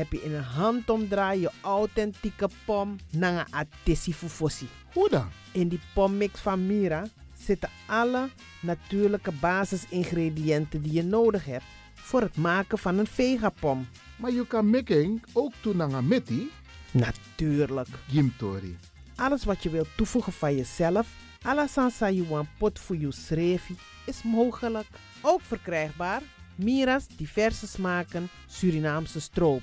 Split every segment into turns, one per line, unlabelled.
heb je in een handomdraai je authentieke pom naar een atesi fufosi.
Hoe dan?
In die pommix van Mira zitten alle natuurlijke basisingrediënten die je nodig hebt voor het maken van een vegapom.
Maar je kan making ook doen aan meti.
Natuurlijk.
Gimtori.
Alles wat je wilt toevoegen van jezelf, alla sansa you pot voor je schreefie, is mogelijk. Ook verkrijgbaar Mira's diverse smaken Surinaamse stroop.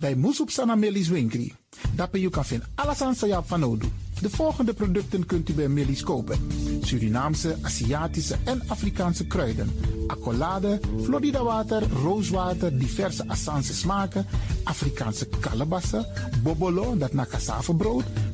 bij Moesop Sana Melis Winkri. Daarbij kan vinden alles aan Sayap van Odu. De volgende producten kunt u bij Melis kopen. Surinaamse, Aziatische en Afrikaanse kruiden. Accolade, Florida water, rooswater, diverse Assange smaken, Afrikaanse kalebassen, bobolo, dat na brood,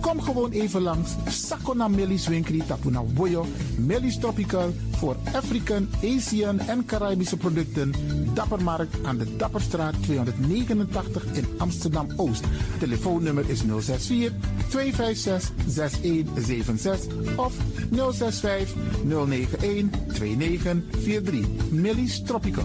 Kom gewoon even langs. Sakona Melis Winkri Tapuna Boyo. Melis Tropical voor African, Asian en Caribische producten. Dappermarkt aan de Dapperstraat 289 in Amsterdam Oost. Telefoonnummer is 064 256 6176 of 065 091 2943. Melis Tropical.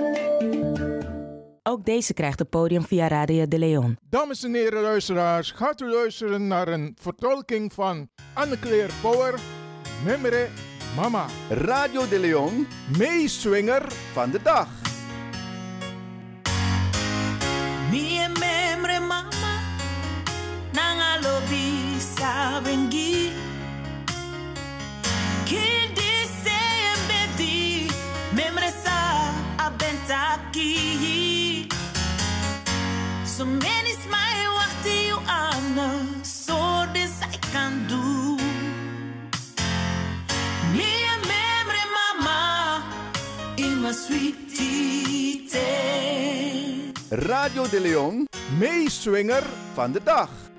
Ook deze krijgt het podium via Radio de Leon.
Dames en heren luisteraars, gaat u luisteren naar een vertolking van Anne-Claire Power, Memre Mama.
Radio de Leon,
meeswinger
van de dag.
Mie memre mama, nanga lobi sabengi. So many smile wachti you so this I can do. Mie memre mama, in my sweetie
Radio de Leon,
meeswinger
van de dag.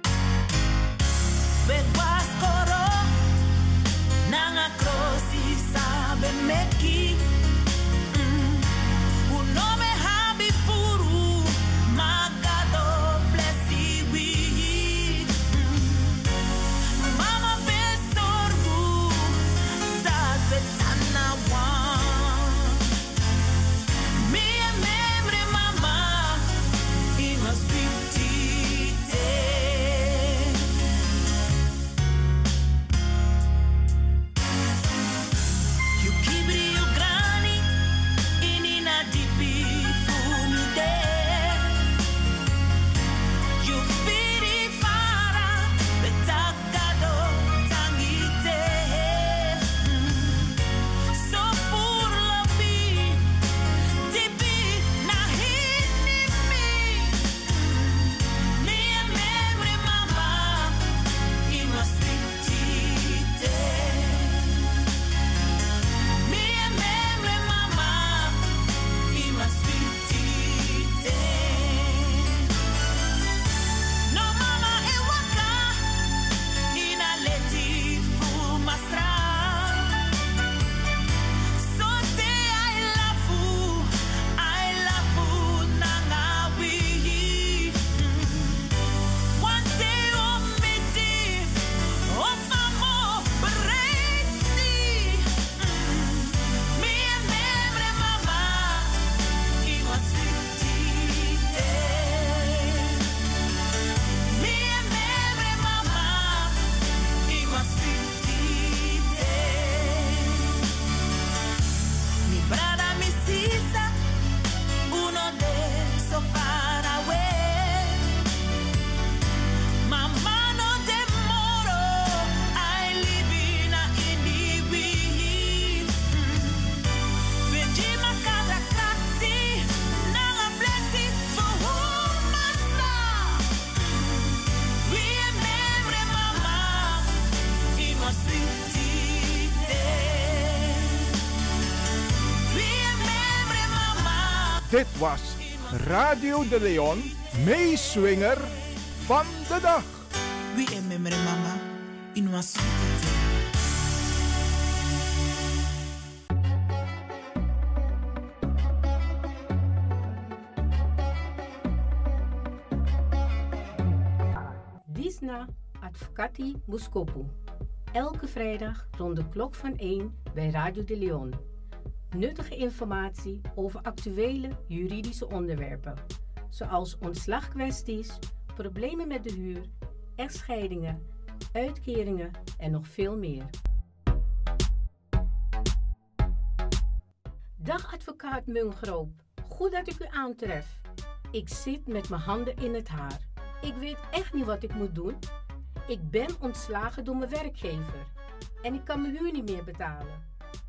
Radio de Leon, meeswinger van de dag.
Wie en memory mama in was
Disna Advocati Muskopu. Elke vrijdag rond de klok van 1 bij Radio de Leon. Nuttige informatie over actuele juridische onderwerpen, zoals ontslagkwesties, problemen met de huur, echtscheidingen, uitkeringen en nog veel meer. Dag advocaat Mungroop, goed dat ik u aantref. Ik zit met mijn handen in het haar. Ik weet echt niet wat ik moet doen. Ik ben ontslagen door mijn werkgever en ik kan mijn huur niet meer betalen.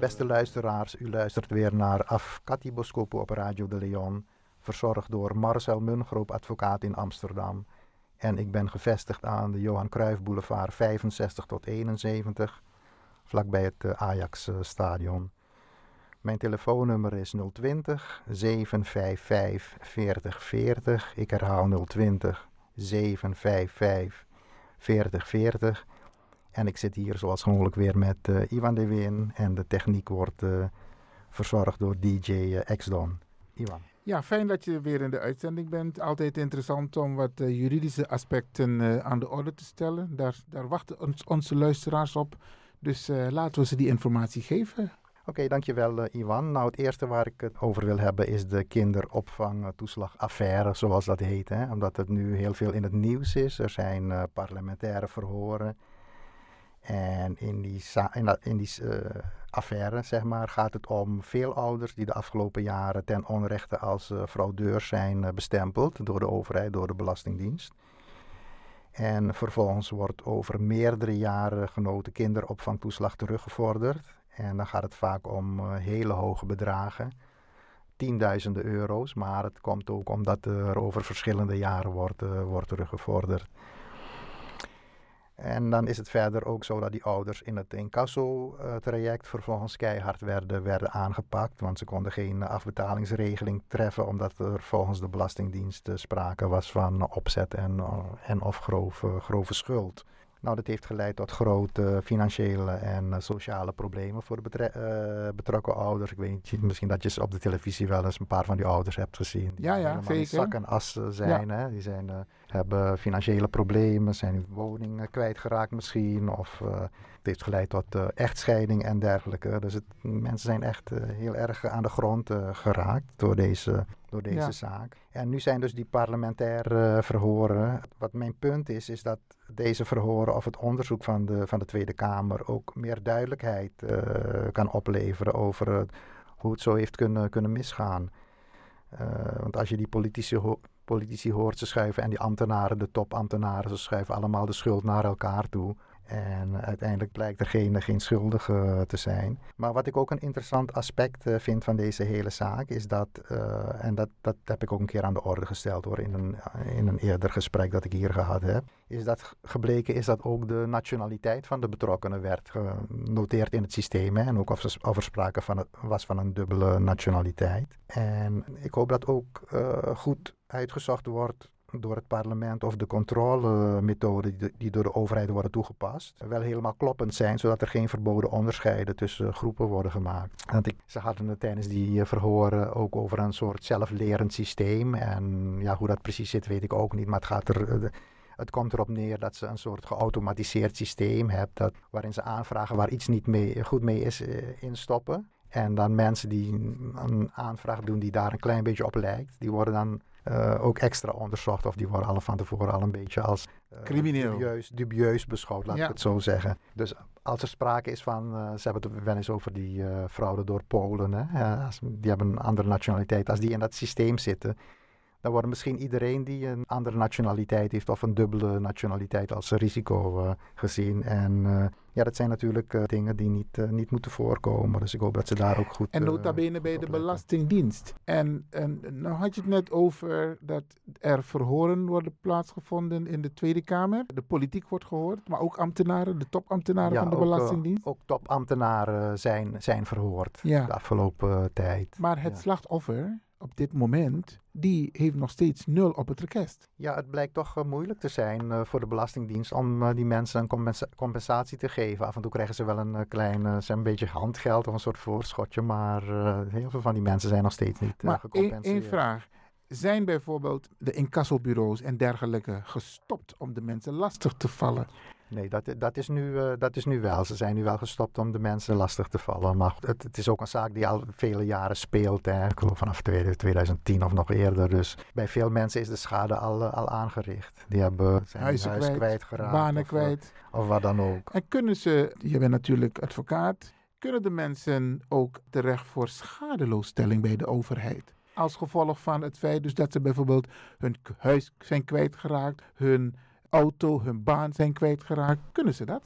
Beste luisteraars, u luistert weer naar Afkati Boskopo op Radio de Leon, verzorgd door Marcel Mungroop, advocaat in Amsterdam. En ik ben gevestigd aan de Johan Cruijff Boulevard 65 tot 71, vlakbij het eh, Ajax eh, stadion. Mijn telefoonnummer is 020 755 4040. Ik herhaal 020 755 4040. En ik zit hier zoals gewoonlijk weer met uh, Ivan de Win. En de techniek wordt uh, verzorgd door DJ uh, Exdon. Ivan.
Ja, fijn dat je weer in de uitzending bent. Altijd interessant om wat juridische aspecten aan de orde te stellen. Daar, daar wachten ons, onze luisteraars op. Dus laten we ze die informatie geven.
Oké, okay, dankjewel Iwan. Nou, het eerste waar ik het over wil hebben is de kinderopvangtoeslagaffaire, zoals dat heet. Hè? Omdat het nu heel veel in het nieuws is. Er zijn parlementaire verhoren. En in die, in, uh, affaire zeg maar, gaat het om veel ouders die de afgelopen jaren ten onrechte als uh, fraudeurs zijn uh, bestempeld door de overheid, door de Belastingdienst. En vervolgens wordt over meerdere jaren genoten kinderopvangtoeslag teruggevorderd. En dan gaat het vaak om hele hoge bedragen, tienduizenden euro's. Maar het komt ook omdat er over verschillende jaren wordt, wordt teruggevorderd. En dan is het verder ook zo dat die ouders in het incasso-traject vervolgens keihard werden, werden aangepakt. Want ze konden geen afbetalingsregeling treffen, omdat er volgens de Belastingdienst sprake was van opzet en, en of grove, grove schuld. Nou, dat heeft geleid tot grote financiële en uh, sociale problemen voor de uh, betrokken ouders. Ik weet niet, misschien dat je op de televisie wel eens een paar van die ouders hebt gezien.
Die ja, ja, zeker.
zak en as zijn. Ja. Hè? Die zijn, uh, hebben financiële problemen, zijn hun woning kwijtgeraakt misschien. Of het heeft geleid tot echtscheiding en dergelijke. Dus het, mensen zijn echt heel erg aan de grond geraakt door deze door deze ja. zaak. En nu zijn dus die parlementaire verhoren. Wat mijn punt is, is dat deze verhoren of het onderzoek van de, van de Tweede Kamer ook meer duidelijkheid uh, kan opleveren over uh, hoe het zo heeft kunnen, kunnen misgaan. Uh, want als je die politici, ho politici hoort, ze schuiven en die ambtenaren, de topambtenaren, ze schuiven allemaal de schuld naar elkaar toe. En uiteindelijk blijkt er geen, schuldige te zijn. Maar wat ik ook een interessant aspect uh, vind van deze hele zaak is dat, uh, en dat, dat heb ik ook een keer aan de orde gesteld hoor, in een, in een eerder gesprek dat ik hier gehad heb, is dat gebleken is dat ook de nationaliteit van de betrokkenen werd genoteerd in het systeem. Hè, en ook of, er sprake van was van een dubbele nationaliteit. En ik hoop dat ook goed uitgezocht wordt door het parlement of de controlemethoden die, door de overheid worden toegepast, wel helemaal kloppend zijn, zodat er geen verboden onderscheiden tussen groepen worden gemaakt. Want ze hadden het tijdens die verhoren ook over een soort zelflerend systeem. En ja, hoe dat precies zit, weet ik ook niet. Maar het gaat er. Het komt erop neer dat ze een soort geautomatiseerd systeem hebben, dat, waarin ze aanvragen waar iets niet mee, goed mee is, instoppen. En dan mensen die een aanvraag doen die daar een klein beetje op lijkt, die worden dan eh, ook extra onderzocht. Of die worden alle van tevoren al een beetje als eh,
Crimineel.
Dubieus, dubieus beschouwd, laat
Ja.
ik het zo zeggen. Dus als er sprake is van, eh, ze hebben het wel eens over die fraude door Polen. Hè? Als- die hebben een andere nationaliteit. Als die in dat systeem zitten, dan wordt misschien iedereen die een andere nationaliteit heeft of een dubbele nationaliteit als risico gezien. En ja, dat zijn natuurlijk eh, dingen die niet, eh, niet moeten voorkomen. Dus ik hoop dat ze daar ook goed...
En
eh,
nota bene bij de Belastingdienst. En, en nou had je het net over dat er verhoren worden plaatsgevonden in de Tweede Kamer. De politiek wordt gehoord, maar ook ambtenaren, de topambtenaren
Ja,
van de
ook, eh,
Belastingdienst.
ook topambtenaren zijn, zijn verhoord
Ja.
de afgelopen tijd.
Maar het slachtoffer op dit moment, die heeft nog steeds nul op het rekest.
Ja, het blijkt toch eh, moeilijk te zijn eh, voor de Belastingdienst om eh, die mensen een compensa- compensatie te geven. Af en toe krijgen ze wel een klein, een beetje handgeld of een soort voorschotje, maar heel veel van die mensen zijn nog steeds niet
Maar
gecompenseerd.
één vraag. Zijn bijvoorbeeld de incassobureaus en dergelijke gestopt om de mensen lastig te vallen?
Nee, dat, dat, is nu, eh, dat is nu wel. Ze zijn nu wel gestopt om de mensen lastig te vallen. Maar het, het is ook een zaak die al vele jaren speelt. Hè. Ik geloof vanaf 2010 of nog eerder. Dus bij veel mensen is de schade al, eh, al aangericht. Die hebben zijn
Huizen
huis
kwijt,
kwijtgeraakt.
banen
of, eh,
kwijt.
Of wat dan ook.
En kunnen ze, je bent natuurlijk advocaat, kunnen de mensen ook terecht voor schadeloosstelling bij de overheid? Als gevolg van het feit dus dat ze bijvoorbeeld hun huis zijn kwijtgeraakt, hun auto, hun baan zijn kwijtgeraakt. Kunnen ze dat?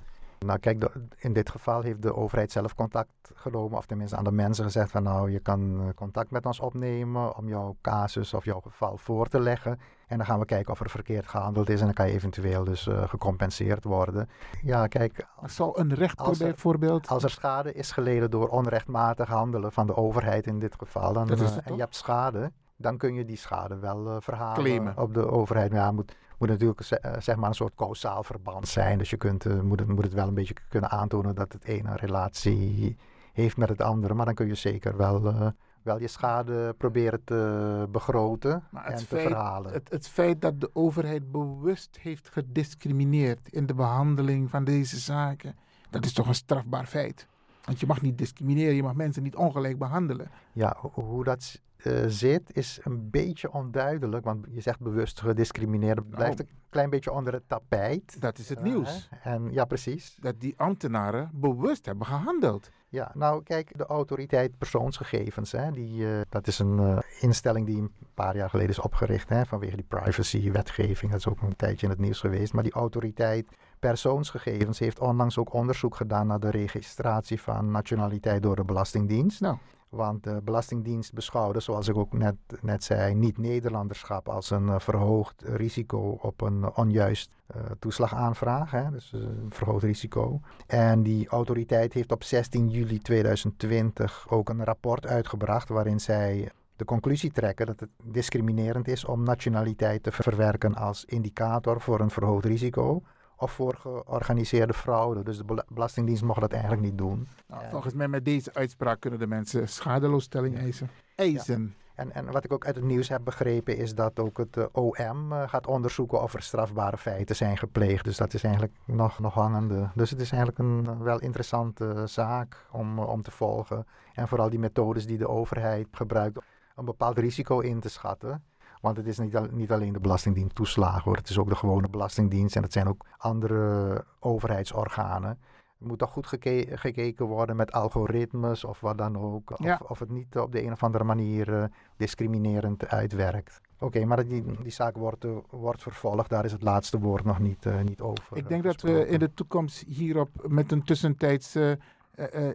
Nou kijk, in dit geval heeft de overheid zelf contact genomen, of tenminste aan de mensen gezegd van nou, je kan eh, contact met ons opnemen om jouw casus of jouw geval voor te leggen. En dan gaan we kijken of er verkeerd gehandeld is en dan kan je eventueel dus eh, gecompenseerd worden. Ja, kijk.
Zal een rechter
als er,
bijvoorbeeld...
Als er schade is geleden door onrechtmatig handelen van de overheid in dit geval, dan, eh, en je hebt schade, dan kun je die schade wel verhalen
Claimen.
op de overheid. Maar ja, moet, moet natuurlijk ze- eh, zeg maar een soort causaal verband zijn. Dus je kunt, eh, moet, het, moet het wel een beetje kunnen aantonen dat het ene een relatie heeft met het andere. Maar dan kun je zeker wel, eh, wel je schade proberen te begroten
Maar
en te
feit,
verhalen.
het, het feit dat de overheid bewust heeft gediscrimineerd in de behandeling van deze zaken, dat is toch een strafbaar feit. Want je mag niet discrimineren, je mag mensen niet ongelijk behandelen.
Ja, ho- hoe dat eh, zit is een beetje onduidelijk. Want je zegt bewust gediscrimineerd. Blijft
Nou.
een klein beetje onder het tapijt.
Dat is het
Eh,
nieuws.
En ja, precies.
Dat die ambtenaren bewust hebben gehandeld.
Ja, nou kijk, de autoriteit persoonsgegevens, hè, die, eh, dat is een instelling die een paar jaar geleden is opgericht hè, vanwege die privacy-wetgeving. Dat is ook een tijdje in het nieuws geweest. Maar die autoriteit persoonsgegevens heeft onlangs ook onderzoek gedaan naar de registratie van nationaliteit door de Belastingdienst.
Nou.
Want de Belastingdienst beschouwde, zoals ik ook net, net zei, niet-Nederlanderschap als een eh, verhoogd risico op een onjuist eh, toeslagaanvraag. Hè? Dus eh, een verhoogd risico. En die autoriteit heeft op 16 juli 2020 ook een rapport uitgebracht waarin zij de conclusie trekken dat het discriminerend is om nationaliteit te verwerken als indicator voor een verhoogd risico of voor georganiseerde fraude. Dus de Bela- Belastingdienst mocht dat eigenlijk niet doen.
Nou, volgens mij met deze uitspraak kunnen de mensen schadeloosstelling eisen. Eisen.
En, en wat ik ook uit het nieuws heb begrepen is dat ook het eh, OM eh, gaat onderzoeken of er strafbare feiten zijn gepleegd. Dus dat is eigenlijk nog, nog hangende. Dus het is eigenlijk een eh, wel interessante zaak om, om te volgen. En vooral die methodes die de overheid gebruikt om een bepaald risico in te schatten. Want het is niet, al- niet alleen de Belastingdienst toeslagen hoor. Het is ook de gewone Belastingdienst en het zijn ook andere overheidsorganen. Er moet toch goed geke- gekeken worden met algoritmes of wat dan ook. Of,
Ja.
of het niet op de een of andere manier eh, discriminerend uitwerkt. Oké, maar die, die zaak wordt, eh, wordt vervolgd. Daar is het laatste woord nog niet, eh, niet over.
Ik denk dat we in de toekomst hierop met een tussentijdse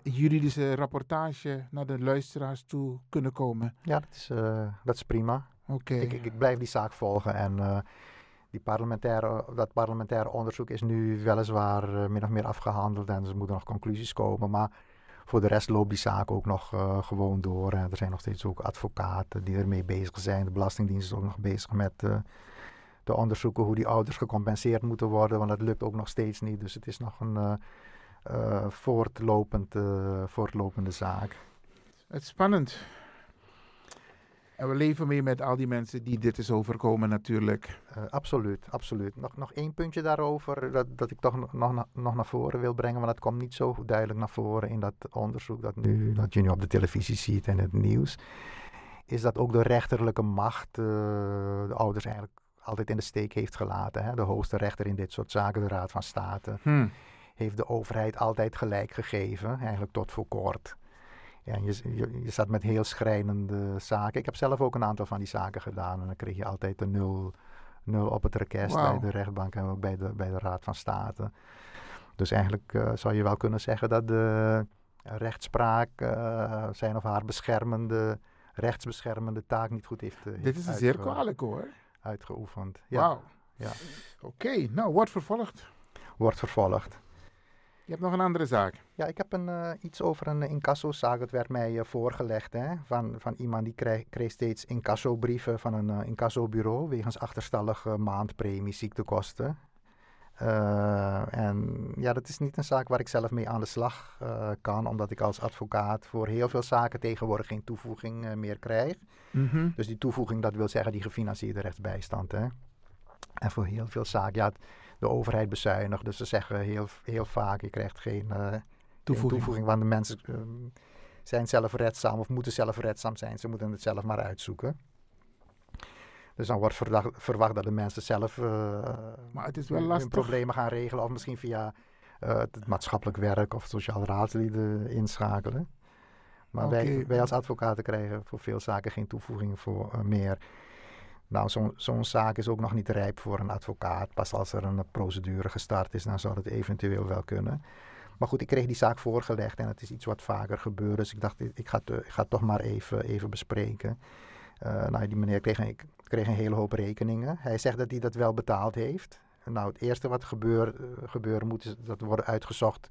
juridische rapportage naar de luisteraars toe kunnen komen.
Ja, dat is, dat is prima. Ik, ik, ik blijf die zaak volgen. En eh, die parlementaire, dat parlementaire onderzoek is nu weliswaar eh, min of meer afgehandeld. En er moeten nog conclusies komen. Maar voor de rest loopt die zaak ook nog eh, gewoon door. En er zijn nog steeds ook advocaten die ermee bezig zijn. De Belastingdienst is ook nog bezig met te onderzoeken hoe die ouders gecompenseerd moeten worden. Want dat lukt ook nog steeds niet. Dus het is nog een voortlopend, voortlopende zaak.
Het is spannend. En we leven mee met al die mensen die dit is overkomen natuurlijk.
Eh, absoluut, absoluut. Nog, nog één puntje daarover dat, dat ik toch nog, nog, na- nog naar voren wil brengen, want dat komt niet zo duidelijk naar voren in dat onderzoek dat, nu, dat je nu op de televisie ziet en het nieuws. is dat ook de rechterlijke macht uh, de ouders eigenlijk altijd in de steek heeft gelaten. Hè? De hoogste rechter in dit soort zaken, de Raad van State,
Hmm.
heeft de overheid altijd gelijk gegeven, eigenlijk tot voor kort. Ja, je, je, je zat met heel schrijnende zaken. Ik heb zelf ook een aantal van die zaken gedaan en dan kreeg je altijd de nul, nul op het request bij de rechtbank en ook bij de, bij de Raad van State. Dus eigenlijk uh, zou je wel kunnen zeggen dat de rechtspraak uh, zijn of haar beschermende, rechtsbeschermende taak niet goed heeft. Uh,
Dit is
heeft
zeer kwalijk hoor.
Uitgeoefend. Ja.
Wauw.
Ja.
Oké, okay, nou wordt vervolgd.
Wordt vervolgd.
Je hebt nog een andere zaak.
Ja, ik heb een, uh, iets over een incassozaak. Dat werd mij uh, voorgelegd hè, van, van iemand die kreeg, kreeg steeds incassobrieven van een uh, incassobureau wegens achterstallige maandpremie ziektekosten. en ja, dat is niet een zaak waar ik zelf mee aan de slag kan, omdat ik als advocaat voor heel veel zaken tegenwoordig geen toevoeging meer krijg.
Mm -hmm.
Dus die toevoeging, dat wil zeggen die gefinancierde rechtsbijstand. Hè. En voor heel veel zaken, ja, de overheid bezuinigt. Dus ze zeggen heel, heel vaak, je krijgt geen, uh,
toevoeging.
toevoeging. Want de mensen uh, zijn zelfredzaam of moeten zelfredzaam zijn. Ze moeten het zelf maar uitzoeken. Dus dan wordt verdacht, verwacht dat de mensen zelf
maar het is wel lastig.
hun problemen gaan regelen. Of misschien via het maatschappelijk werk of sociaal raadsleden inschakelen. Maar
okay.
wij, wij als advocaten krijgen voor veel zaken geen toevoeging voor meer. Nou, zo'n zo zaak is ook nog niet rijp voor een advocaat. Pas als er een procedure gestart is, dan zou het eventueel wel kunnen. Maar goed, ik kreeg die zaak voorgelegd en het is iets wat vaker gebeurt. Dus ik dacht, ik ga, het, ik ga toch maar even, even bespreken. Uh, nou, die meneer kreeg een, kreeg een hele hoop rekeningen. Hij zegt dat hij dat wel betaald heeft. Nou, het eerste wat gebeur, gebeuren moet, is dat worden uitgezocht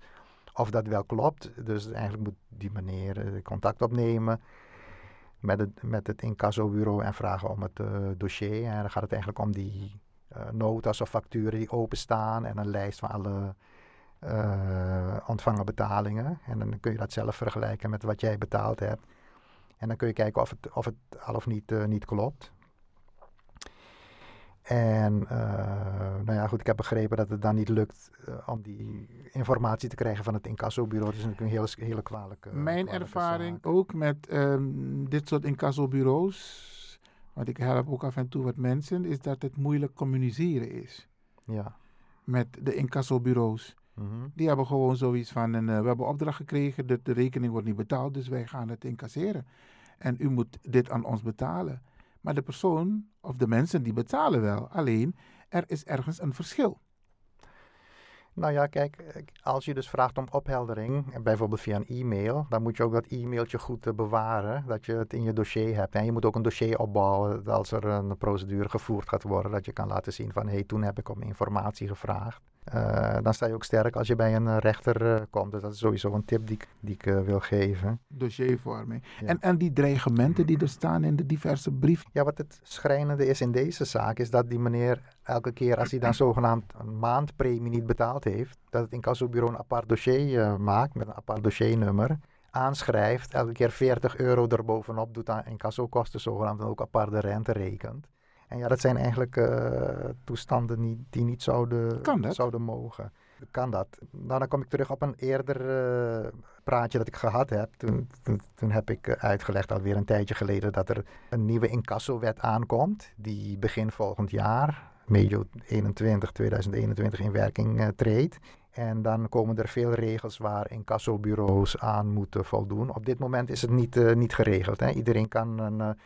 of dat wel klopt. Dus eigenlijk moet die meneer uh, contact opnemen met het, met het incassobureau en vragen om het uh, dossier. En dan gaat het eigenlijk om die uh, notas of facturen die openstaan en een lijst van alle uh, ontvangen betalingen. En dan kun je dat zelf vergelijken met wat jij betaald hebt. En dan kun je kijken of het, of het al of niet, niet klopt. En uh, nou ja, goed, ik heb begrepen dat het dan niet lukt uh, om die informatie te krijgen van het incassobureau. Dat is natuurlijk een hele, hele kwalijke.
Mijn
kwalijke
ervaring
zaak.
ook met um, dit soort incassobureaus, want ik help ook af en toe wat mensen, is dat het moeilijk communiceren is.
Ja.
Met de incassobureaus.
Mm -hmm.
Die hebben gewoon zoiets van, een, uh, we hebben opdracht gekregen, de, de rekening wordt niet betaald, dus wij gaan het incasseren. En u moet dit aan ons betalen. Maar de persoon of de mensen die betalen wel. Alleen er is ergens een verschil.
Nou ja, kijk, als je dus vraagt om opheldering, bijvoorbeeld via een e-mail, dan moet je ook dat e-mailtje goed uh, bewaren, dat je het in je dossier hebt. En je moet ook een dossier opbouwen als er een procedure gevoerd gaat worden, dat je kan laten zien van, hé, hey, toen heb ik om informatie gevraagd. Uh, dan sta je ook sterk als je bij een rechter uh, komt. Dus dat is sowieso een tip die, ik- die ik uh, wil geven.
Dossiervorming.
Ja.
En, en die dreigementen die er staan in de diverse brieven.
Ja, wat het schrijnende is in deze zaak, is dat die meneer elke keer als hij dan zogenaamd een maandpremie niet betaald heeft, dat het incassobureau een apart dossier maakt met een apart dossiernummer, aanschrijft, elke keer 40 euro erbovenop doet aan incassokosten zogenaamd en ook aparte rente rekent. En ja, dat zijn eigenlijk uh, toestanden die, die niet zouden, zouden mogen. Kan dat? Nou, dan kom ik terug op een eerder uh, praatje dat ik gehad heb. Toen, toen, toen heb ik uh, uitgelegd alweer een tijdje geleden dat er een nieuwe incassowet aankomt. Die begin volgend jaar, medio 21, 2021 in werking uh, treedt. En dan komen er veel regels waar incassobureaus aan moeten voldoen. Op dit moment is het niet, uh, niet geregeld. Hè? Iedereen kan een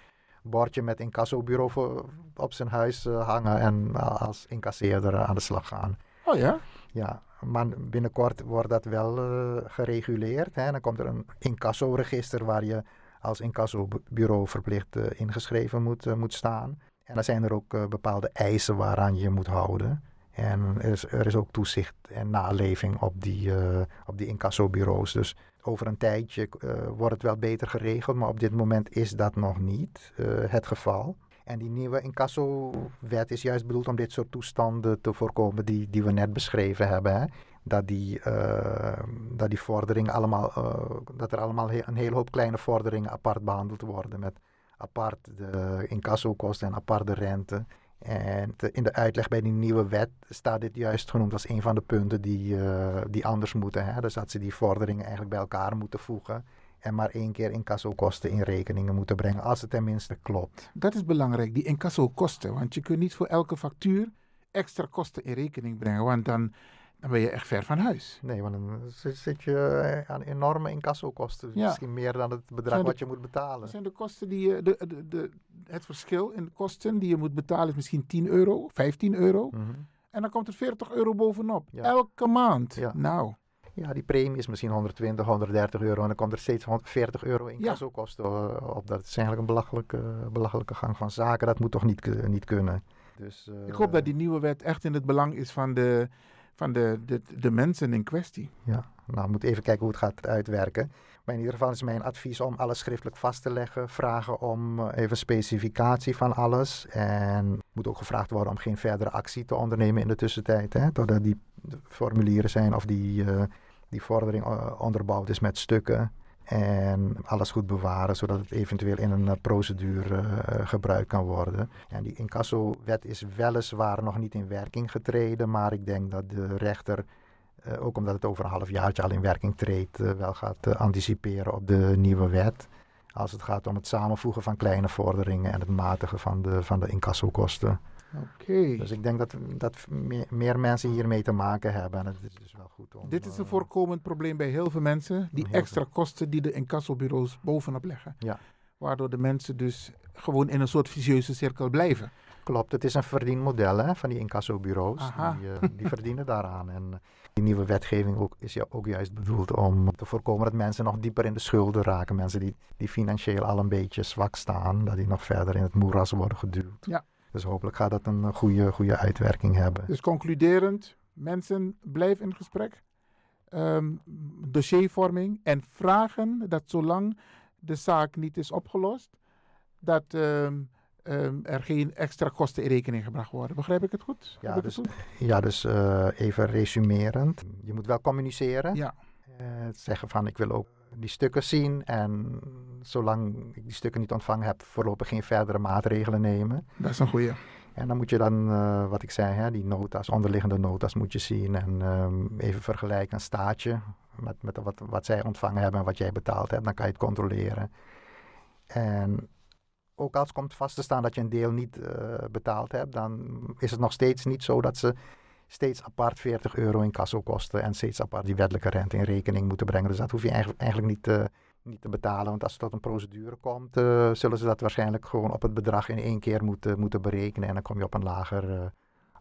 bordje met incassobureau voor, op zijn huis uh, hangen en als incasseerder aan de slag gaan.
Oh ja?
Ja, maar binnenkort wordt dat wel uh, gereguleerd. Hè? Dan komt er een incassoregister waar je als incassobureau verplicht uh, ingeschreven moet, uh, moet staan. En dan zijn er ook bepaalde eisen waaraan je je moet houden. En er is, er is ook toezicht en naleving op die, op die incassobureaus. Dus over een tijdje wordt het wel beter geregeld, maar op dit moment is dat nog niet het geval. En die nieuwe incasso-wet is juist bedoeld om dit soort toestanden te voorkomen die, die we net beschreven hebben. Hè? Dat, die, uh, dat die vorderingen allemaal, dat er allemaal een hele hoop kleine vorderingen apart behandeld worden. Met apart de incassokosten en apart de rente. En in de uitleg bij die nieuwe wet staat dit juist genoemd als een van de punten die, uh, die anders moeten. Hè? Dus dat ze die vorderingen eigenlijk bij elkaar moeten voegen. En maar één keer incassokosten in rekeningen moeten brengen, als het tenminste klopt.
Dat is belangrijk, die incasso-kosten. Want je kunt niet voor elke factuur extra kosten in rekening brengen. Want dan, dan ben je echt ver van huis.
Nee, want dan zit- je eh, aan enorme incassokosten.
Ja.
Misschien meer dan het bedrag
de-
wat je moet betalen.
Dat zijn de kosten die je, de, de, de, het verschil in de kosten die je moet betalen is misschien 10 euro, 15 euro.
Mhm.
En dan komt er 40 euro bovenop.
Ja.
Elke maand.
Ja.
Nou,
Ja, die premie is misschien 120, 130 euro en dan komt er steeds 140 euro incassokosten uh, op. Dat is eigenlijk een belachelijke, belachelijke gang van zaken. Dat moet toch niet, niet kunnen. Dus, eh,
ik hoop dat die nieuwe wet echt in het belang is van de, van de, de, de mensen in kwestie.
Ja, nou, we moeten even kijken hoe het gaat uitwerken. Maar in ieder geval is mijn advies om alles schriftelijk vast te leggen. Vragen om eh, even specificatie van alles. En moet ook gevraagd worden om geen verdere actie te ondernemen in de tussentijd. Hè, totdat die formulieren zijn of die, eh, die vordering eh, onderbouwd is met stukken. En alles goed bewaren, zodat het eventueel in een eh, procedure eh, gebruikt kan worden. En die incasso-wet is weliswaar nog niet in werking getreden, maar ik denk dat de rechter, eh, ook omdat het over een halfjaartje al in werking treedt, wel gaat anticiperen op de nieuwe wet. Als het gaat om het samenvoegen van kleine vorderingen en het matigen van de, van de incassokosten. Dus ik denk dat, dat meer, meer mensen hiermee te maken hebben. En het is dus wel goed om...
Dit is een voorkomend probleem bij heel veel mensen. Die extra kosten die de incassobureaus bovenop leggen.
Ja.
Waardoor de mensen dus gewoon in een soort vicieuze cirkel blijven.
Klopt, het is een verdienmodel hè, van die incassobureaus. Die, eh, die verdienen daaraan. En eh, die nieuwe wetgeving ook, is ja ook juist bedoeld om te voorkomen dat mensen nog dieper in de schulden raken. Mensen die, die financieel al een beetje zwak staan, dat die nog verder in het moeras worden geduwd.
Ja.
Dus hopelijk gaat dat een goede, goede uitwerking hebben.
Dus concluderend, mensen blijf in gesprek. Ehm, dossiervorming en vragen dat zolang de zaak niet is opgelost, dat ehm, ehm, er geen extra kosten in rekening gebracht worden. Begrijp ik het goed?
Ja, dus,
goed?
ja, dus eh, even resumerend. Je moet wel communiceren.
Ja.
Eh, zeggen van ik wil ook die stukken zien en zolang ik die stukken niet ontvangen heb, voorlopig geen verdere maatregelen nemen.
Dat is een goeie.
En dan moet je dan, eh, wat ik zei, hè, die nota's, onderliggende nota's moet je zien en ehm, even vergelijken een staatje met, met wat, wat zij ontvangen hebben en wat jij betaald hebt. Dan kan je het controleren. En ook als komt vast te staan dat je een deel niet eh, betaald hebt, dan is het nog steeds niet zo dat ze steeds apart 40 euro in kasso kosten en steeds apart die wettelijke rente in rekening moeten brengen. Dus dat hoef je eigenlijk, niet, te, niet te betalen. Want als het tot een procedure komt, eh, zullen ze dat waarschijnlijk gewoon op het bedrag in één keer moeten, moeten berekenen. En dan kom je op een lager, eh,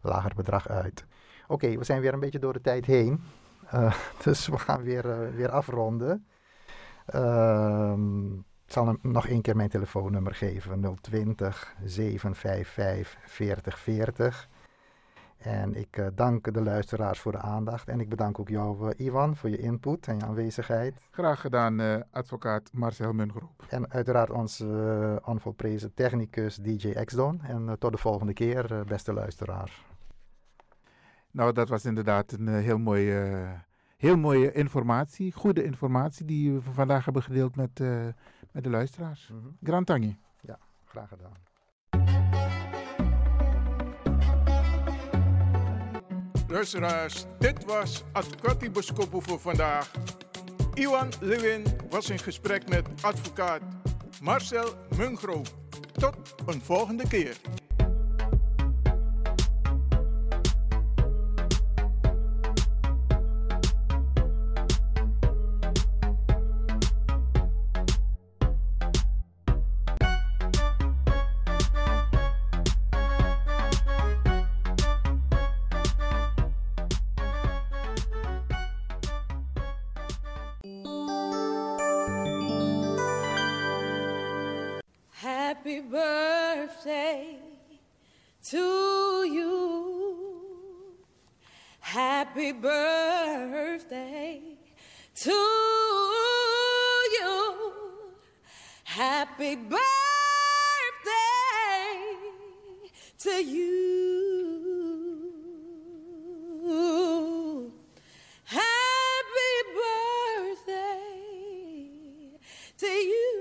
lager bedrag uit. Oké, we zijn weer een beetje door de tijd heen. Eh, dus we gaan weer, eh, weer afronden. Ehm, ik zal hem nog één keer mijn telefoonnummer geven. 020 755 4040. En ik eh, dank de luisteraars voor de aandacht. En ik bedank ook jou, eh, Ivan, voor je input en je aanwezigheid.
Graag gedaan, eh, advocaat Marcel Mungroep.
En uiteraard onze onvolprezen technicus DJ Xdon. En tot de volgende keer, beste luisteraars.
Nou, dat was inderdaad een heel mooie, heel mooie informatie. Goede informatie die we vandaag hebben gedeeld met, met de luisteraars.
Mhm.
Grand Tangi.
Ja, graag gedaan.
Luisteraars, dit was Advocati Boskopo voor vandaag. Iwan Lewin was in gesprek met advocaat Marcel Mungro. Tot een volgende keer.
To you. Happy birthday to you. Happy birthday to you. Happy birthday to you.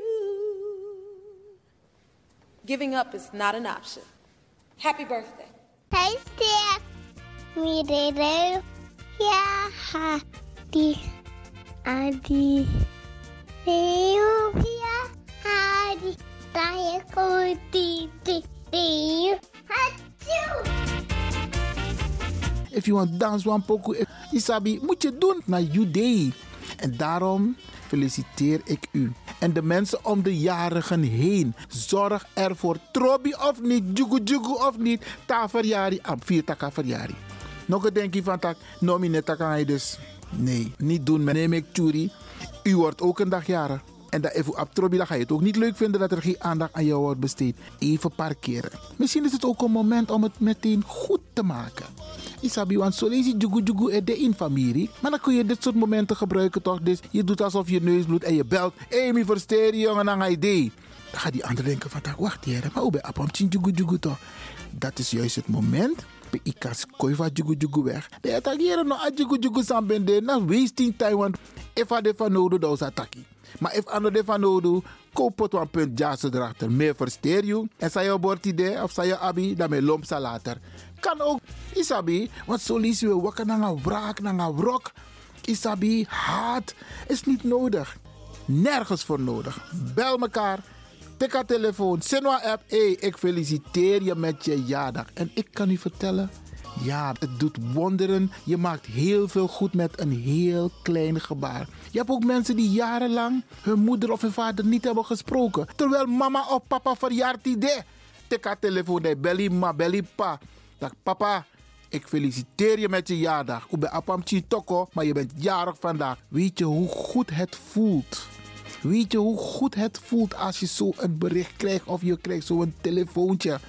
Giving up is not an option. Happy birthday.
Hey, Steph. Me, Dede. Yeah, happy. Adi. Sylvia, Harry, Taya, Cody, Tio, Hatsu.
If you want dance one pokoe, Isabi, moet je doen naar Judee. En daarom feliciteer ik u. En de mensen om de jarigen heen. Zorg ervoor. Trobi of niet, jugu jugu of niet. Ta verjari, am vier verjari. Nog een denkje van tak, nomine kan je dus. Nee, niet doen. Neem ik Tjuri. U wordt ook een dag jarig. En dat even op Trobi, dan ga je het ook niet leuk vinden dat er geen aandacht aan jou wordt besteed. Even parkeren. Misschien is het ook een moment om het meteen goed te maken. Isabi, want zo lees je jugu jugu er de in familie. Maar dan kun je dit soort momenten gebruiken toch? Dus je doet alsof je neus bloedt en je belt. Mi versteer je jongen aan idee. Dan gaat die ander denken van, wacht hier, maar hoe ben je op jugu jugu toch? Dat is juist het moment pe ikas koi va jugu jugu weg. De attackeren no a jugu jugu sambende na wasting time want if a de van nodu da ataki. Maar if ano de van nodu koop pot wan punt jazz erachter. Meer versteer je. En sa idee of sa je abi, me lomp sa later. Kan ook, isabi, want zo lees je wakker naar een wraak, naar een wrok. Isabi, haat is niet nodig. Nergens voor nodig. Bel mekaar. Tik haar telefoon, Senwa app. Ik feliciteer je met je jaardag. En ik kan u vertellen, ja, het doet wonderen. Je maakt heel veel goed met een heel klein gebaar. Je hebt ook mensen die jarenlang hun moeder of hun vader niet hebben gesproken. Terwijl mama of papa verjaart idee. Tik haar telefoon, de belly ma, belly pa. Dag papa, ik feliciteer je met je jaardag. Ik ben apam toko, maar je bent jarig vandaag. Weet je hoe goed het voelt? Weet je hoe goed het voelt als je zo een bericht krijgt of je krijgt zo'n telefoontje?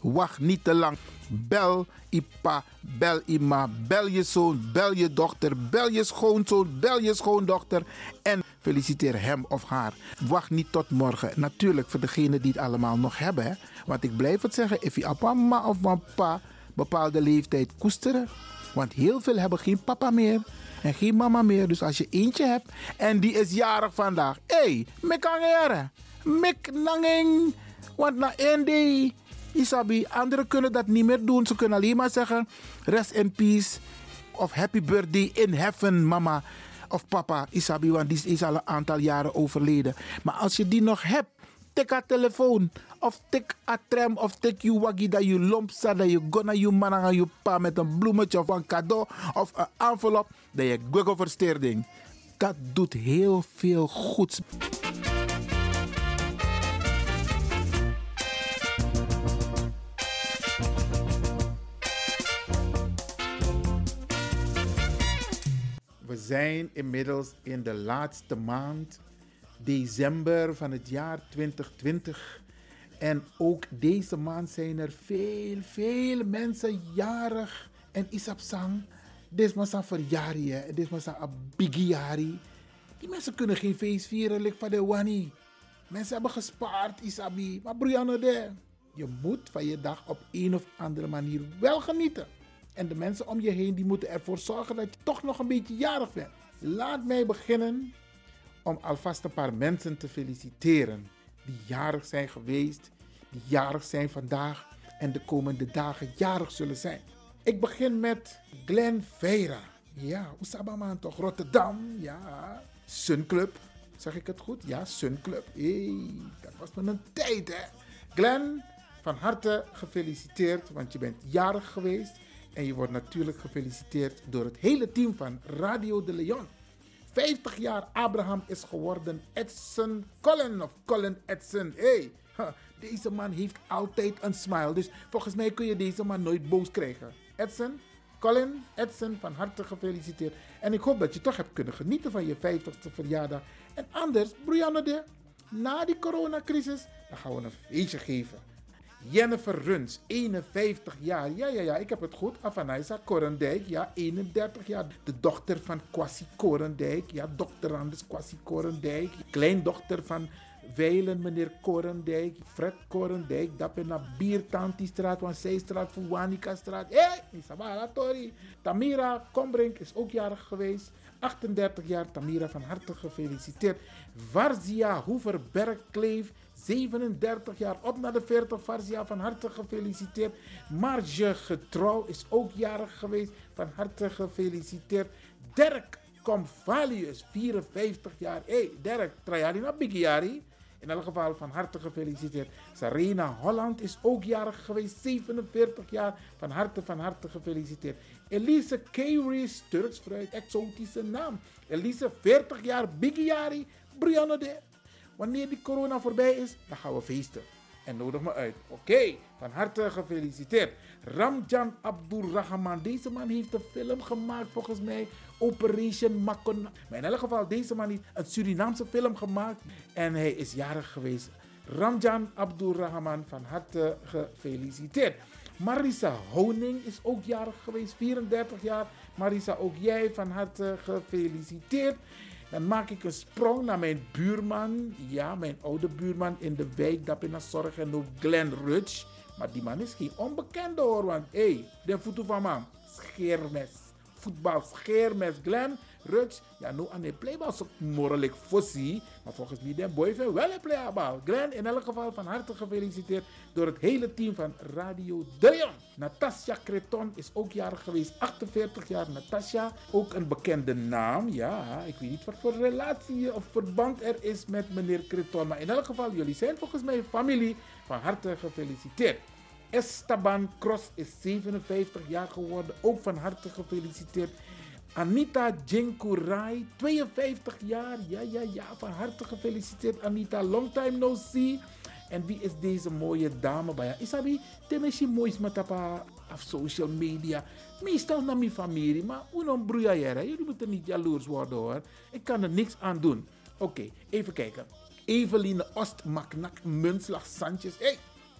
Wacht niet te lang. Bel Ipa, bel Ima, bel je zoon, bel je dochter, bel je schoonzoon, bel je schoondochter en feliciteer hem of haar. Wacht niet tot morgen. Natuurlijk voor degenen die het allemaal nog hebben. Want ik blijf het zeggen, if je papa of papa bepaalde leeftijd koesteren. Want heel veel hebben geen papa meer en geen mama meer. Dus als je eentje hebt en die is jarig vandaag. Hé, hey, mek angere. Mek nanging. Want na één day, Isabi, anderen kunnen dat niet meer doen. Ze kunnen alleen maar zeggen, rest in peace. Of happy birthday in heaven, mama. Of papa, Isabi, want die is al een aantal jaren overleden. Maar als je die nog hebt, tik haar telefoon. Of tik a tram of tik je waggie dat je lomp staat. Dat gonna je man aan je pa met een bloemetje of een cadeau. Of een envelop. Dat je google versteerding. Dat doet heel veel goeds. We zijn inmiddels in de laatste maand, december van het jaar 2020. En ook deze maand zijn er veel, veel mensen jarig. En Isapsang, dit is een verjaardag, dit is een bigiari. Die mensen kunnen geen feest vieren, lik van de wani. Mensen hebben gespaard, Isabi. Maar Brianna, de, je moet van je dag op een of andere manier wel genieten. En de mensen om je heen die moeten ervoor zorgen dat je toch nog een beetje jarig bent. Laat mij beginnen om alvast een paar mensen te feliciteren die jarig zijn geweest, die jarig zijn vandaag en de komende dagen jarig zullen zijn. Ik begin met Glenn Veira. Ja, Oesabaman toch? Rotterdam, ja. Sun Club, zeg ik het goed? Ja, Sun Club. hey, dat was maar een tijd hè. Glenn, van harte gefeliciteerd, want je bent jarig geweest. En je wordt natuurlijk gefeliciteerd door het hele team van Radio de Leon. 50 jaar Abraham is geworden Edson Colin of Colin Edson. Hey, deze man heeft altijd een smile. Dus volgens mij kun je deze man nooit boos krijgen. Edson, Colin, Edson, van harte gefeliciteerd. En ik hoop dat je toch hebt kunnen genieten van je 50ste verjaardag. En anders, Brianna de, na die coronacrisis, dan gaan we een feestje geven. Jennifer Runs, 51 jaar. Ja, ja, ja, ik heb het goed. Afanaisa Korendijk, ja, 31 jaar. De dochter van Kwasi Korendijk. Ja, doctorandus Kwasi Korendijk. Kleindochter van Weilen, meneer Korendijk. Fred Korendijk. Dat ben naar Biertanti-straat, want Zijstraat, Fuwanika-straat. Hé, hey, Isabella Tori. Tamira Kombrink is ook jarig geweest. 38 jaar, Tamira, van harte gefeliciteerd. Varzia Hoever-Bergkleef. 37 jaar op naar de 40. Varzia, van harte gefeliciteerd. Marge Getrouw is ook jarig geweest. Van harte gefeliciteerd. Dirk Comvalius, 54 jaar. Hé, hey, Dirk, Trajari na Bigiari. In elk geval van harte gefeliciteerd. Sarena Holland is ook jarig geweest, 47 jaar. Van harte, van harte gefeliciteerd. Elise Keiris, Turks fruit, exotische naam. Elise, 40 jaar, Bigiari, Brianna de. Wanneer die corona voorbij is, dan gaan we feesten. En nodig me uit. Oké, van harte gefeliciteerd. Ramjan Abdurrahman. Deze man heeft een film gemaakt volgens mij. Operation Makon. Maar in elk geval, deze man heeft een Surinaamse film gemaakt. En hij is jarig geweest. Ramjan Abdurrahman, van harte gefeliciteerd. Marisa Honing is ook jarig geweest, 34 jaar. Marisa, ook jij van harte gefeliciteerd. Dan maak ik een sprong naar mijn buurman. Ja, mijn oude buurman in de wijk Dapina Zorg en ook Glenn Rudge. Maar die man is geen onbekende hoor, want hé, hey, de voeten van man, scheermes. Voetbal, scheermes. Glenn Rudge, ja, nu aan de playbal zo morelijk fossie. Maar volgens mij, de boy wel een playbal. Glenn, in elk geval van harte gefeliciteerd door het hele team van Radio De Leon. Natasja Creton is ook jarig geweest, 48 jaar. Natasja, ook een bekende naam. Ja, ik weet niet wat voor relatie of verband er is met meneer Creton. Maar in elk geval, jullie zijn volgens mij familie. Van harte gefeliciteerd. Esteban Cross is 57 jaar geworden. Ook van harte gefeliciteerd. Anita Jinkurai, 52 jaar. Ja, ja, ja. Van harte gefeliciteerd, Anita. Long time no see. En wie is deze mooie dame bij Isabi, temeshi moois matapa op social media. Meestal naar mijn familie, maar unom broeia Jullie moeten niet jaloers worden hoor. Ik kan er niks aan doen. Oké, even kijken. Eveline Ost, Maknak, Munslag, Sanchez. Hey,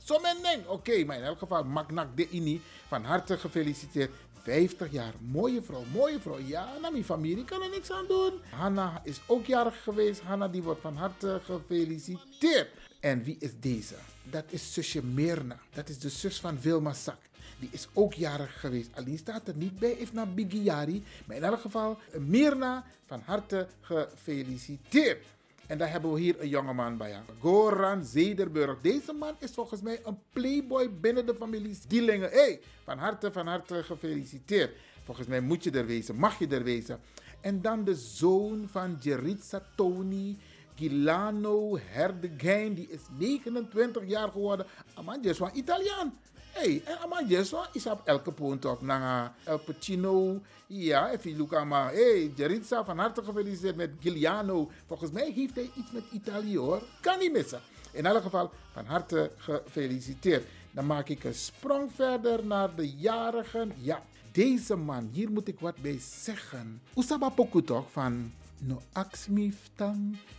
zo men ding. Oké, maar in elk geval, Maknak de Ini, van harte gefeliciteerd. 50 jaar. Mooie vrouw, mooie vrouw. Ja, naar mijn familie kan er niks aan doen. Hanna is ook jarig geweest. Hanna die wordt van harte gefeliciteerd. En wie is deze? Dat is zusje Mirna. Dat is de zus van Wilma Sak. Die is ook jarig geweest. Alleen staat er niet bij, heeft naar Bigiari. Maar in elk geval, Mirna, van harte gefeliciteerd. En daar hebben we hier een jongeman bij. Goran Zederburg. Deze man is volgens mij een playboy binnen de familie Stielingen. hey, van harte, van harte gefeliciteerd. Volgens mij moet je er wezen, mag je er wezen. En dan de zoon van Jeritza Tony. Gilano Herdegein, die is 29 jaar geworden. Aman, is van Italiaan. Hey, en Aman Jeswa is op elke punt op. Nanga El Pacino. Ja, even Luca maar. Hey, Jeritza, van harte gefeliciteerd met Giuliano. Volgens mij heeft hij iets met Italië hoor. Kan niet missen. In elk geval, van harte gefeliciteerd. Dan maak ik een sprong verder naar de jarigen. Ja, deze man, hier moet ik wat bij zeggen. Usaba Poku toch van... No ax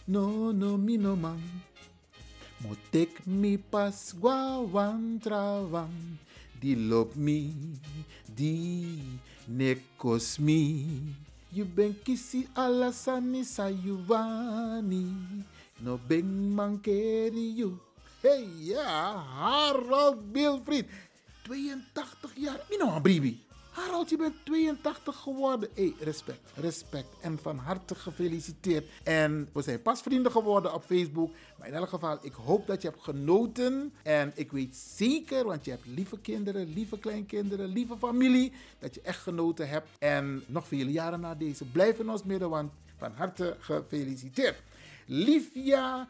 no no mi no man. Motek mi pas guawan trawan. Die lop mi, die nekos mi. You ben kisi alasani sayuwani. No ben mankeri you. Hey ja, Harold Bilfried. 82 jaar. Mino Abribi. Harold, je bent 82 geworden. Hey, respect, respect. En van harte gefeliciteerd. En we zijn pas vrienden geworden op Facebook. Maar in elk geval, ik hoop dat je hebt genoten. En ik weet zeker, want je hebt lieve kinderen, lieve kleinkinderen, lieve familie. Dat je echt genoten hebt. En nog vele jaren na deze, blijf in ons midden, want van harte gefeliciteerd. Livia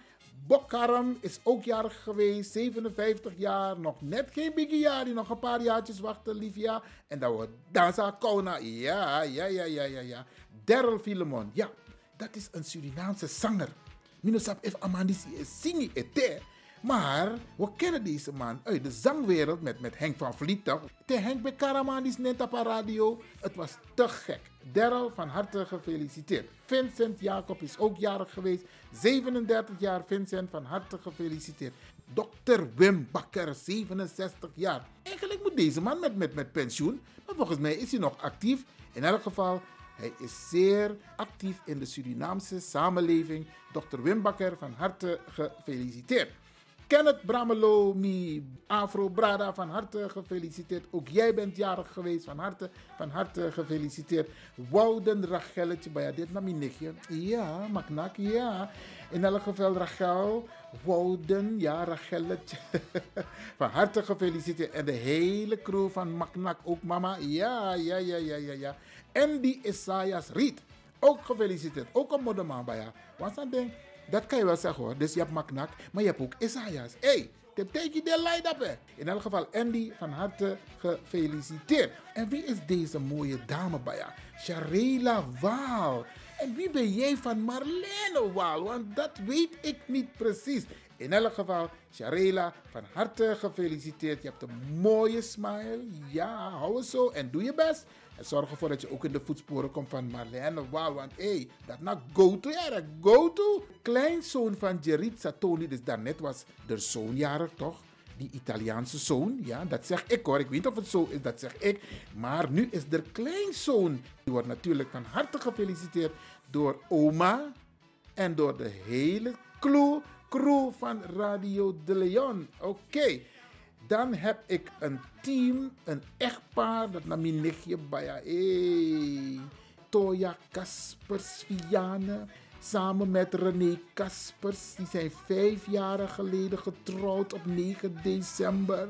Bokkaram is ook jarig geweest, 57 jaar, nog net geen biggie jaar, die nog een paar jaartjes wachten, Livia. En dan wordt Danza Kona, ja, ja, ja, ja, ja, ja. Daryl Filemon, ja, dat is een Surinaamse zanger. Minosap if Amandisi is zingi ete. Maar we kennen deze man uit de zangwereld met, met Henk van Vliet. toch? Henk bij Karamandis net op radio. Het was te gek. Daryl, van harte gefeliciteerd. Vincent Jacob is ook jarig geweest. 37 jaar Vincent, van harte gefeliciteerd. Dr. Wim Bakker, 67 jaar. Eigenlijk moet deze man met, met, met pensioen. Maar volgens mij is hij nog actief. In elk geval, hij is zeer actief in de Surinaamse samenleving. Dr. Wim Bakker, van harte gefeliciteerd. Kenneth Bramelo, mi Afro Brada, van harte gefeliciteerd. Ook jij bent jarig geweest, van harte, van harte gefeliciteerd. Wouden Rachelletje, bij dit mijn nichtje. Ja, Maknak, ja. In elk geval Rachel, Wouden, ja, Rachelletje. van harte gefeliciteerd. En de hele crew van Maknak, ook mama. Ja, ja, ja, ja, ja, ja. En die Isaias Riet. Ook gefeliciteerd. Ook een moederman bij jou. Want dan denk dat kan je wel zeggen hoor. Dus je hebt Maknak, maar je hebt ook Isaias. Hé, hey, take de hè. In elk geval, Andy, van harte gefeliciteerd. En wie is deze mooie dame bij jou? Sharela Waal. En wie ben jij van Marlene Waal? Want dat weet ik niet precies. In elk geval, Sharela, van harte gefeliciteerd. Je hebt een mooie smile. Ja, hou het zo en doe je best. En zorg ervoor dat je ook in de voetsporen komt van Marlene Waal. Want hé, hey, dat nou go to, ja, dat go to. Kleinzoon van Jeritza Tony, dus daarnet was de zoonjarig toch? Die Italiaanse zoon, ja, dat zeg ik hoor. Ik weet niet of het zo is, dat zeg ik. Maar nu is er kleinzoon. Die wordt natuurlijk van harte gefeliciteerd door oma en door de hele crew, crew van Radio de Leon. Oké. Dan heb ik een team, een echtpaar, dat naar mijn nichtje bij hey. Toya Kaspers Viane. Samen met René Kaspers. Die zijn vijf jaren geleden getrouwd op 9 december.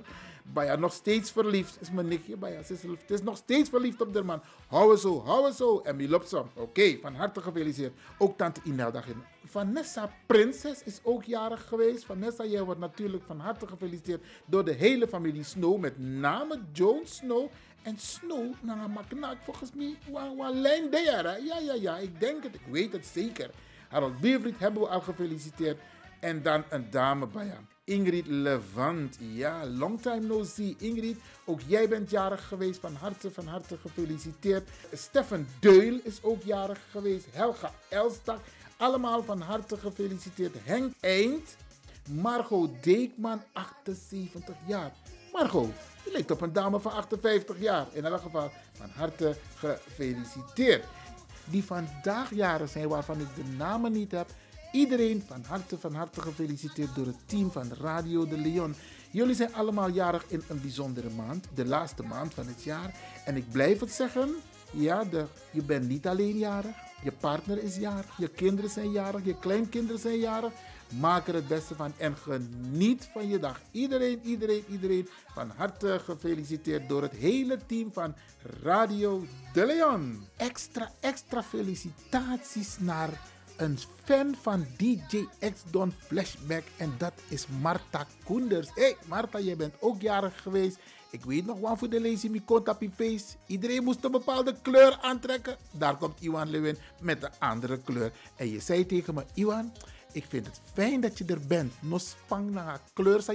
Baya nog steeds verliefd. Is mijn nichtje Baya. Ze is, het is nog steeds verliefd op de man. Hou het zo, hou het zo. En loopt zo. Oké, van harte gefeliciteerd. Ook tante Imelda. Vanessa Prinses is ook jarig geweest. Vanessa, jij wordt natuurlijk van harte gefeliciteerd door de hele familie Snow. Met name Joan Snow. En Snow, nou, maknak, volgens mij, lijn daar. Ja, ja, ja, ik denk het, ik weet het zeker. Harold Beverliet hebben we al gefeliciteerd. En dan een dame bij. Ingrid Levant. Ja, long time no see. Ingrid, ook jij bent jarig geweest. Van harte, van harte gefeliciteerd. Stefan Deul is ook jarig geweest. Helga Elstak. Allemaal van harte gefeliciteerd. Henk Eind. Margot Deekman, 78 jaar. Margot, je lijkt op een dame van 58 jaar. In elk geval, van harte gefeliciteerd. Die vandaag jarig zijn, waarvan ik de namen niet heb. Iedereen van harte, van harte gefeliciteerd door het team van Radio de Leon. Jullie zijn allemaal jarig in een bijzondere maand, de laatste maand van het jaar. En ik blijf het zeggen, ja, de, je bent niet alleen jarig. Je partner is jarig, je kinderen zijn jarig, je kleinkinderen zijn jarig. Maak er het beste van en geniet van je dag. Iedereen, iedereen, iedereen van harte gefeliciteerd door het hele team van Radio De Leon. Extra, extra felicitaties naar een fan van DJ X Don Flashback en dat is Marta Koenders. Hey Marta, jij bent ook jarig geweest. Ik weet nog waar voor de lazy mi op face. Iedereen moest een bepaalde kleur aantrekken. Daar komt Iwan Lewin met een andere kleur. En je zei tegen me, Iwan, ik vind het fijn dat je er bent. Nos spang na kleur sa.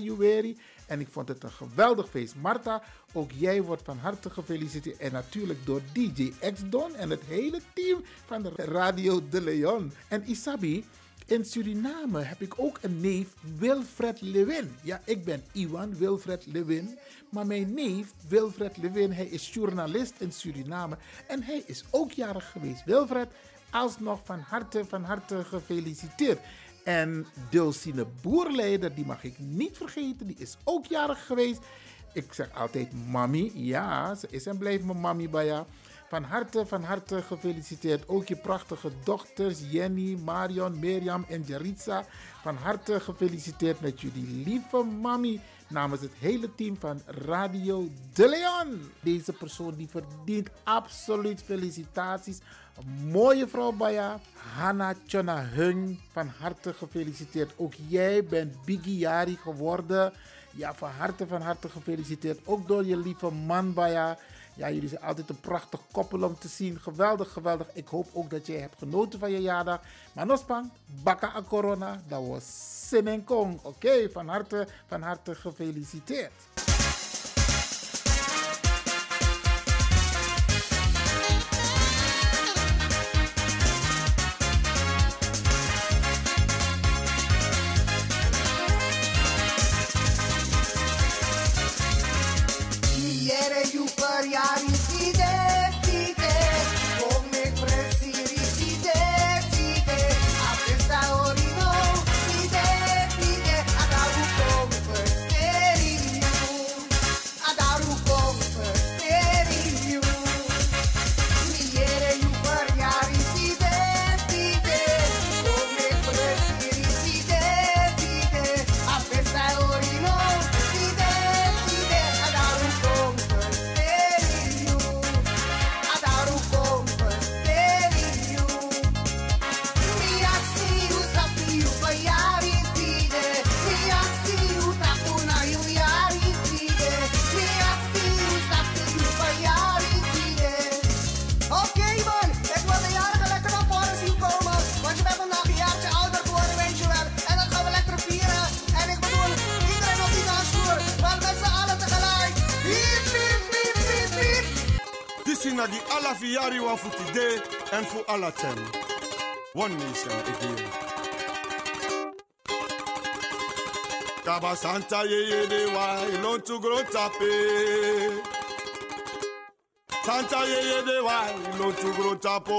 En ik vond het een geweldig feest. Marta, ook jij wordt van harte gefeliciteerd. En natuurlijk door DJ X-Don en het hele team van de Radio de Leon. En Isabi, in Suriname heb ik ook een neef, Wilfred Lewin. Ja, ik ben Iwan Wilfred Lewin. Maar mijn neef, Wilfred Lewin, hij is journalist in Suriname. En hij is ook jarig geweest. Wilfred, alsnog van harte, van harte gefeliciteerd. En Dulcine Boerleider, die mag ik niet vergeten, die is ook jarig geweest. Ik zeg altijd mami, ja, ze is en blijft mijn mami bij jou. Van harte, van harte gefeliciteerd. Ook je prachtige dochters Jenny, Marion, Mirjam en Jaritza. Van harte gefeliciteerd met jullie lieve mami namens het hele team van Radio De Leon. Deze persoon die verdient absoluut felicitaties. Mooie vrouw Baya, Hanna Chona Hung, van harte gefeliciteerd. Ook jij bent Biggie Jari geworden. Ja, van harte, van harte gefeliciteerd. Ook door je lieve man Baya. Ja, jullie zijn altijd een prachtig koppel om te zien. Geweldig, geweldig. Ik hoop ook dat jij hebt genoten van je jaardag. Maar nospang, baka a corona, dat was zin en kong. Oké, van harte, van harte gefeliciteerd.
and for all of them, one nation again. Kaba Santa yeye de wa ilon tu grow tape. Santa yeye de wa ilon tu grow tapo.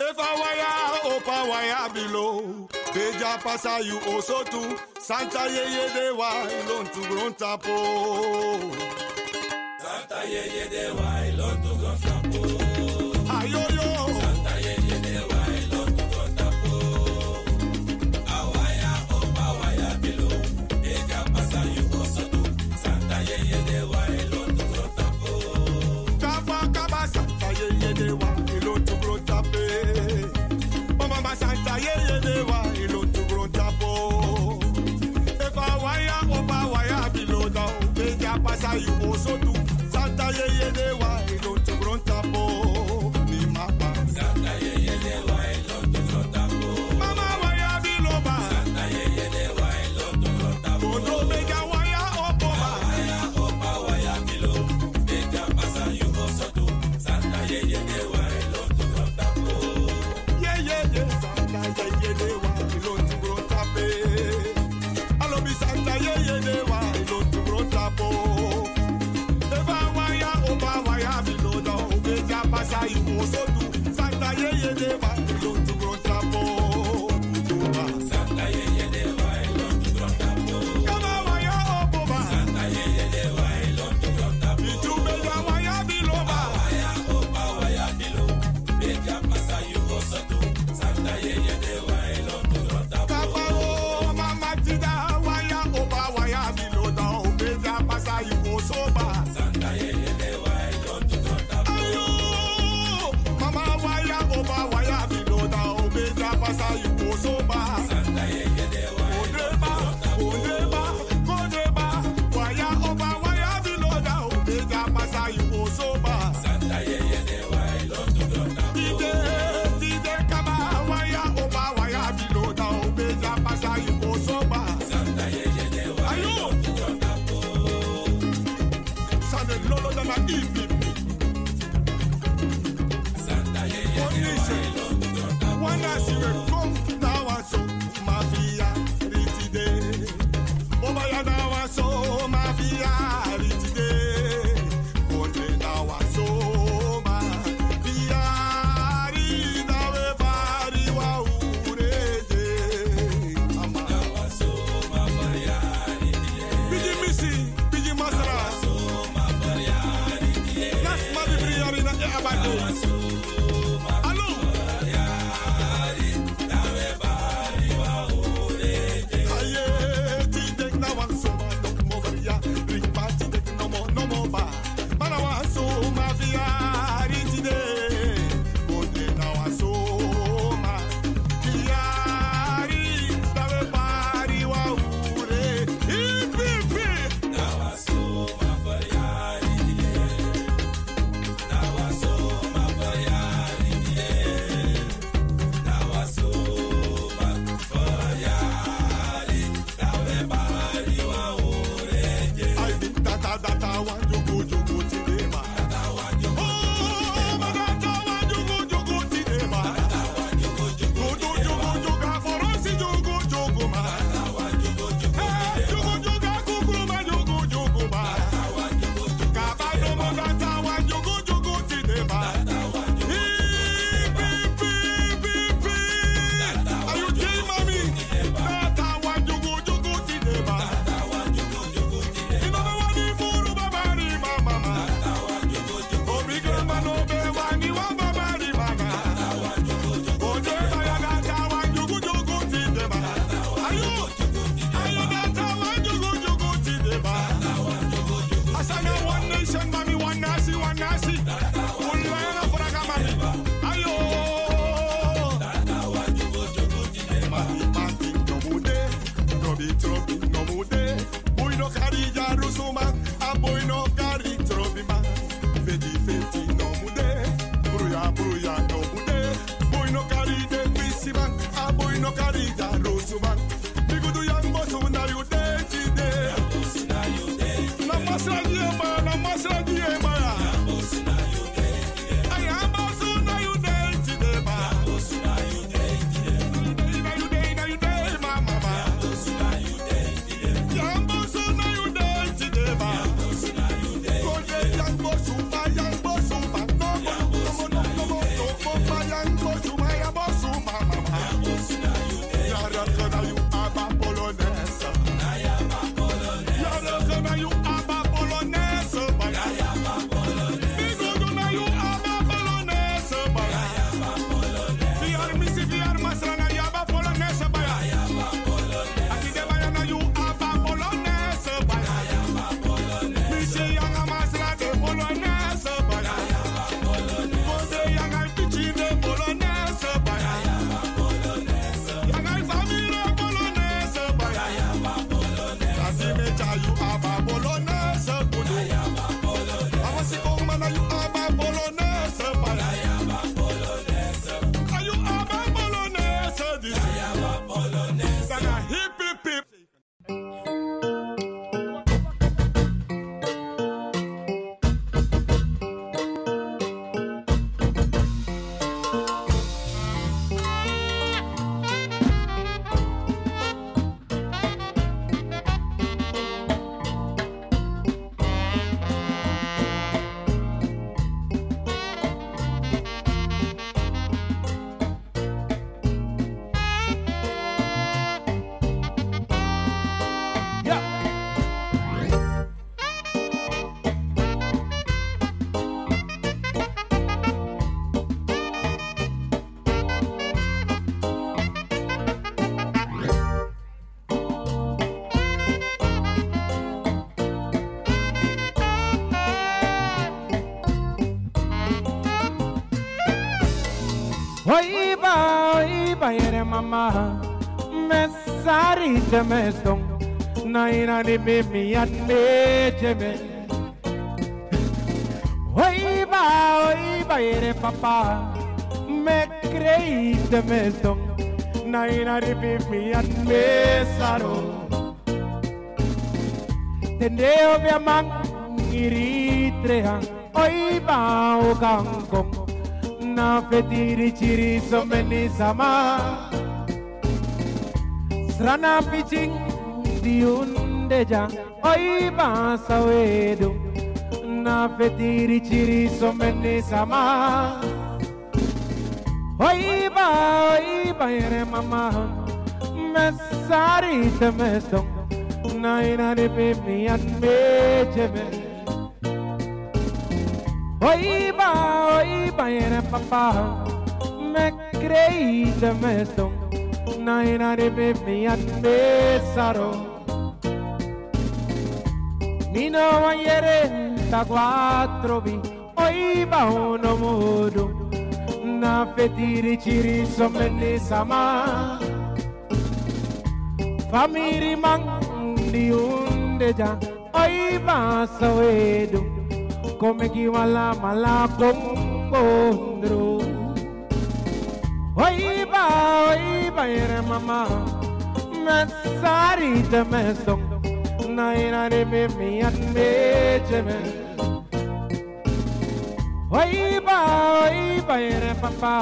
If I wire open wire below. Beja pasa you also too. Santa yeye de wa ilon tu grow tapo. Santa
yeye de why ilon tu gro tapo.
Mama
me sari te me stong na ina ni me mi at me jeme Oi ba oi ba yere papa me crei te me stong na ina ni me mi at me saro Tendeo mi amang iritrea oi ba o kangkong na fetiri chiri someni sama Srana piching diunde ja oi ba sawedo na fetiri chiri someni sama. Oi ba oi ba yere mama mesari te mesong na ina de pe mi an me jeme Oi ba, oi ba, era papá Me creí de Na ina de baby and besaro. Nino wanyere quattro vi oi ba uno modo na fetiri ciri sommene sama. Famiri man di unde già oi ba sawedo come chi va la mala con ba oi ba ere mama. Me sari te me stong na ina de me mi at me jeme Oi ba oi ba ere papa.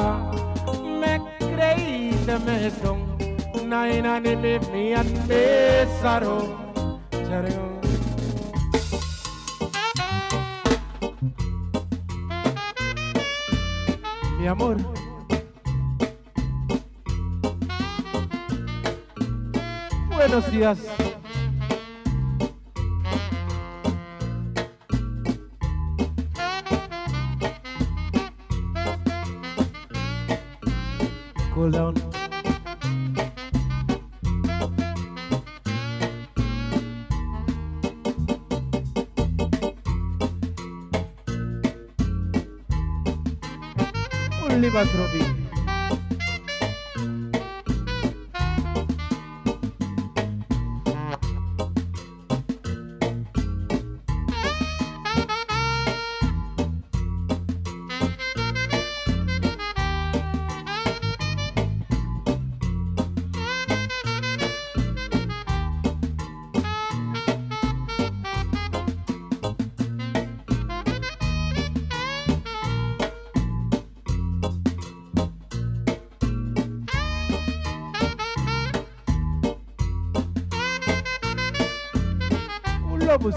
Me crei te me stong na ina de me mi at me saro. Chareo mi amor. Buenos días. Cool down. Oliva Trovi.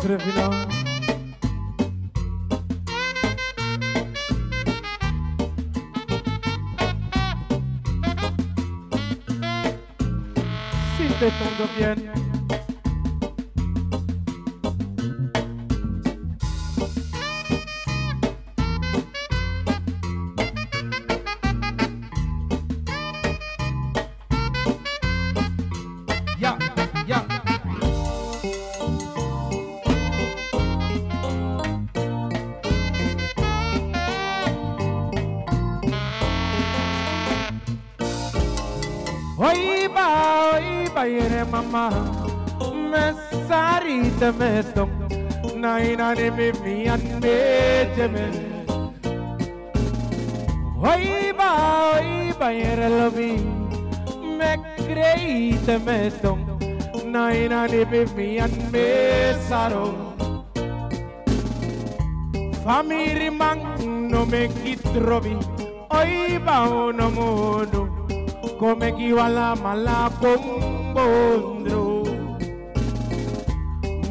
Trevino mama मैं सारी तमें तुम नाई नानी में मियां बेच में होई बा होई बायर लवी me क्रेई तमें तुम नाई नानी में मियां में सारो Famiri man no me kitrobi Oi ba no mono Come ki wala mala bomu Bondro.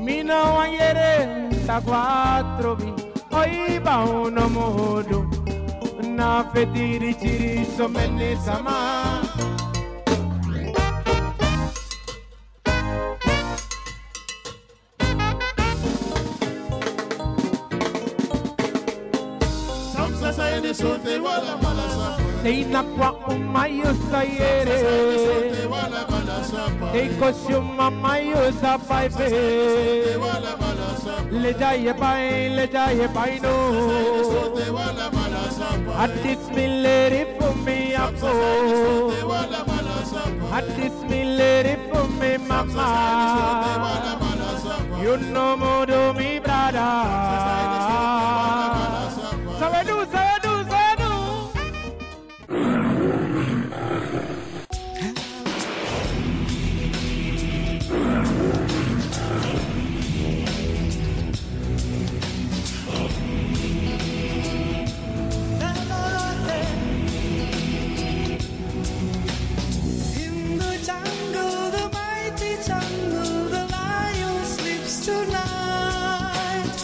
Mina wanyere Taquatro bi. Oiba uno modo. Na fetiri chiri somene sama. Te inakwa umayo sayere. Te inakwa umayo sayere
Ikosuma mayo sabai
Le jaye pai, le jaye pai no. Atis mileri pumi apo. Atis mileri pumi mama. You know more do me brother So I do